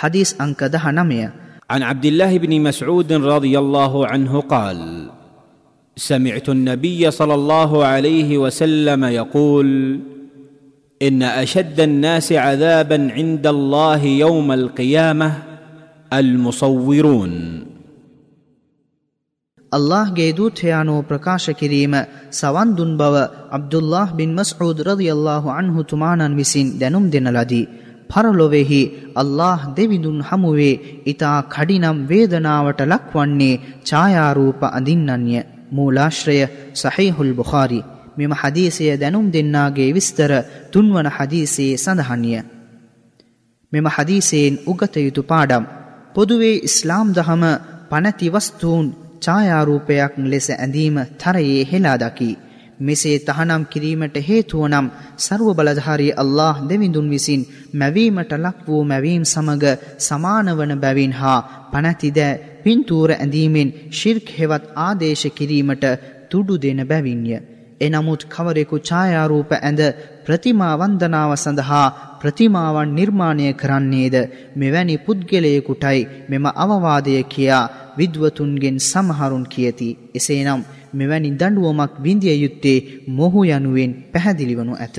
حديث أنكدها نمية. عن عبد الله بن مسعود رضي الله عنه قال سمعت النبي صلى الله عليه وسلم يقول إن أشد الناس عذابا عند الله يوم القيامة المصورون. الله جيدوت هيانو بركاش كريم سوان دنبوا عبد الله بن مسعود رضي الله عنه تمانا مسين دنم ದೆನುಂ ದಿನಲದಿ පරලොවෙහි අල්له දෙවිදුන් හමුවේ ඉතා කඩිනම් වේදනාවට ලක්වන්නේ ඡායාරූප අඳින්නන්ය මූලාශ්‍රය සහිහුල් බුඛාරි මෙම හදීසය දැනුම් දෙන්නාගේ විස්තර තුන්වන හදීසයේ සඳහනිය. මෙම හදීසයෙන් උගත යුතු පාඩම් පොදුවේ ඉස්ලාම් දහම පනැති වස්තුූන් ඡායාරූපයක් ලෙස ඇඳීම තරයේ හෙලා දකි. මෙසේ තහනම් කිරීමට හේතුවනම් සර්ව බලධාරී අල්له දෙවිඳුන් විසින් මැවීමට ලක් වූ මැවීම් සමග සමානවන බැවින් හා පනැතිදෑ පින්තූර ඇඳීමෙන් ශිර්ක් හෙවත් ආදේශ කිරීමට තුඩු දෙන බැවින්ය. එනමුත් කවරෙකු ඡායාරූප ඇඳ ප්‍රතිමා වන්දනාව සඳහා ප්‍රතිමාවන් නිර්මාණය කරන්නේද මෙවැනි පුද්ගලයෙකුටයි මෙම අවවාදය කියා විද්වතුන්ගෙන් සමහරුන් කියති. එසේනම් මෙවැනි දඬුවමක් විඳිය යුත්තේ මොහු යනුවෙන් පැහැදිලිවනු ඇත.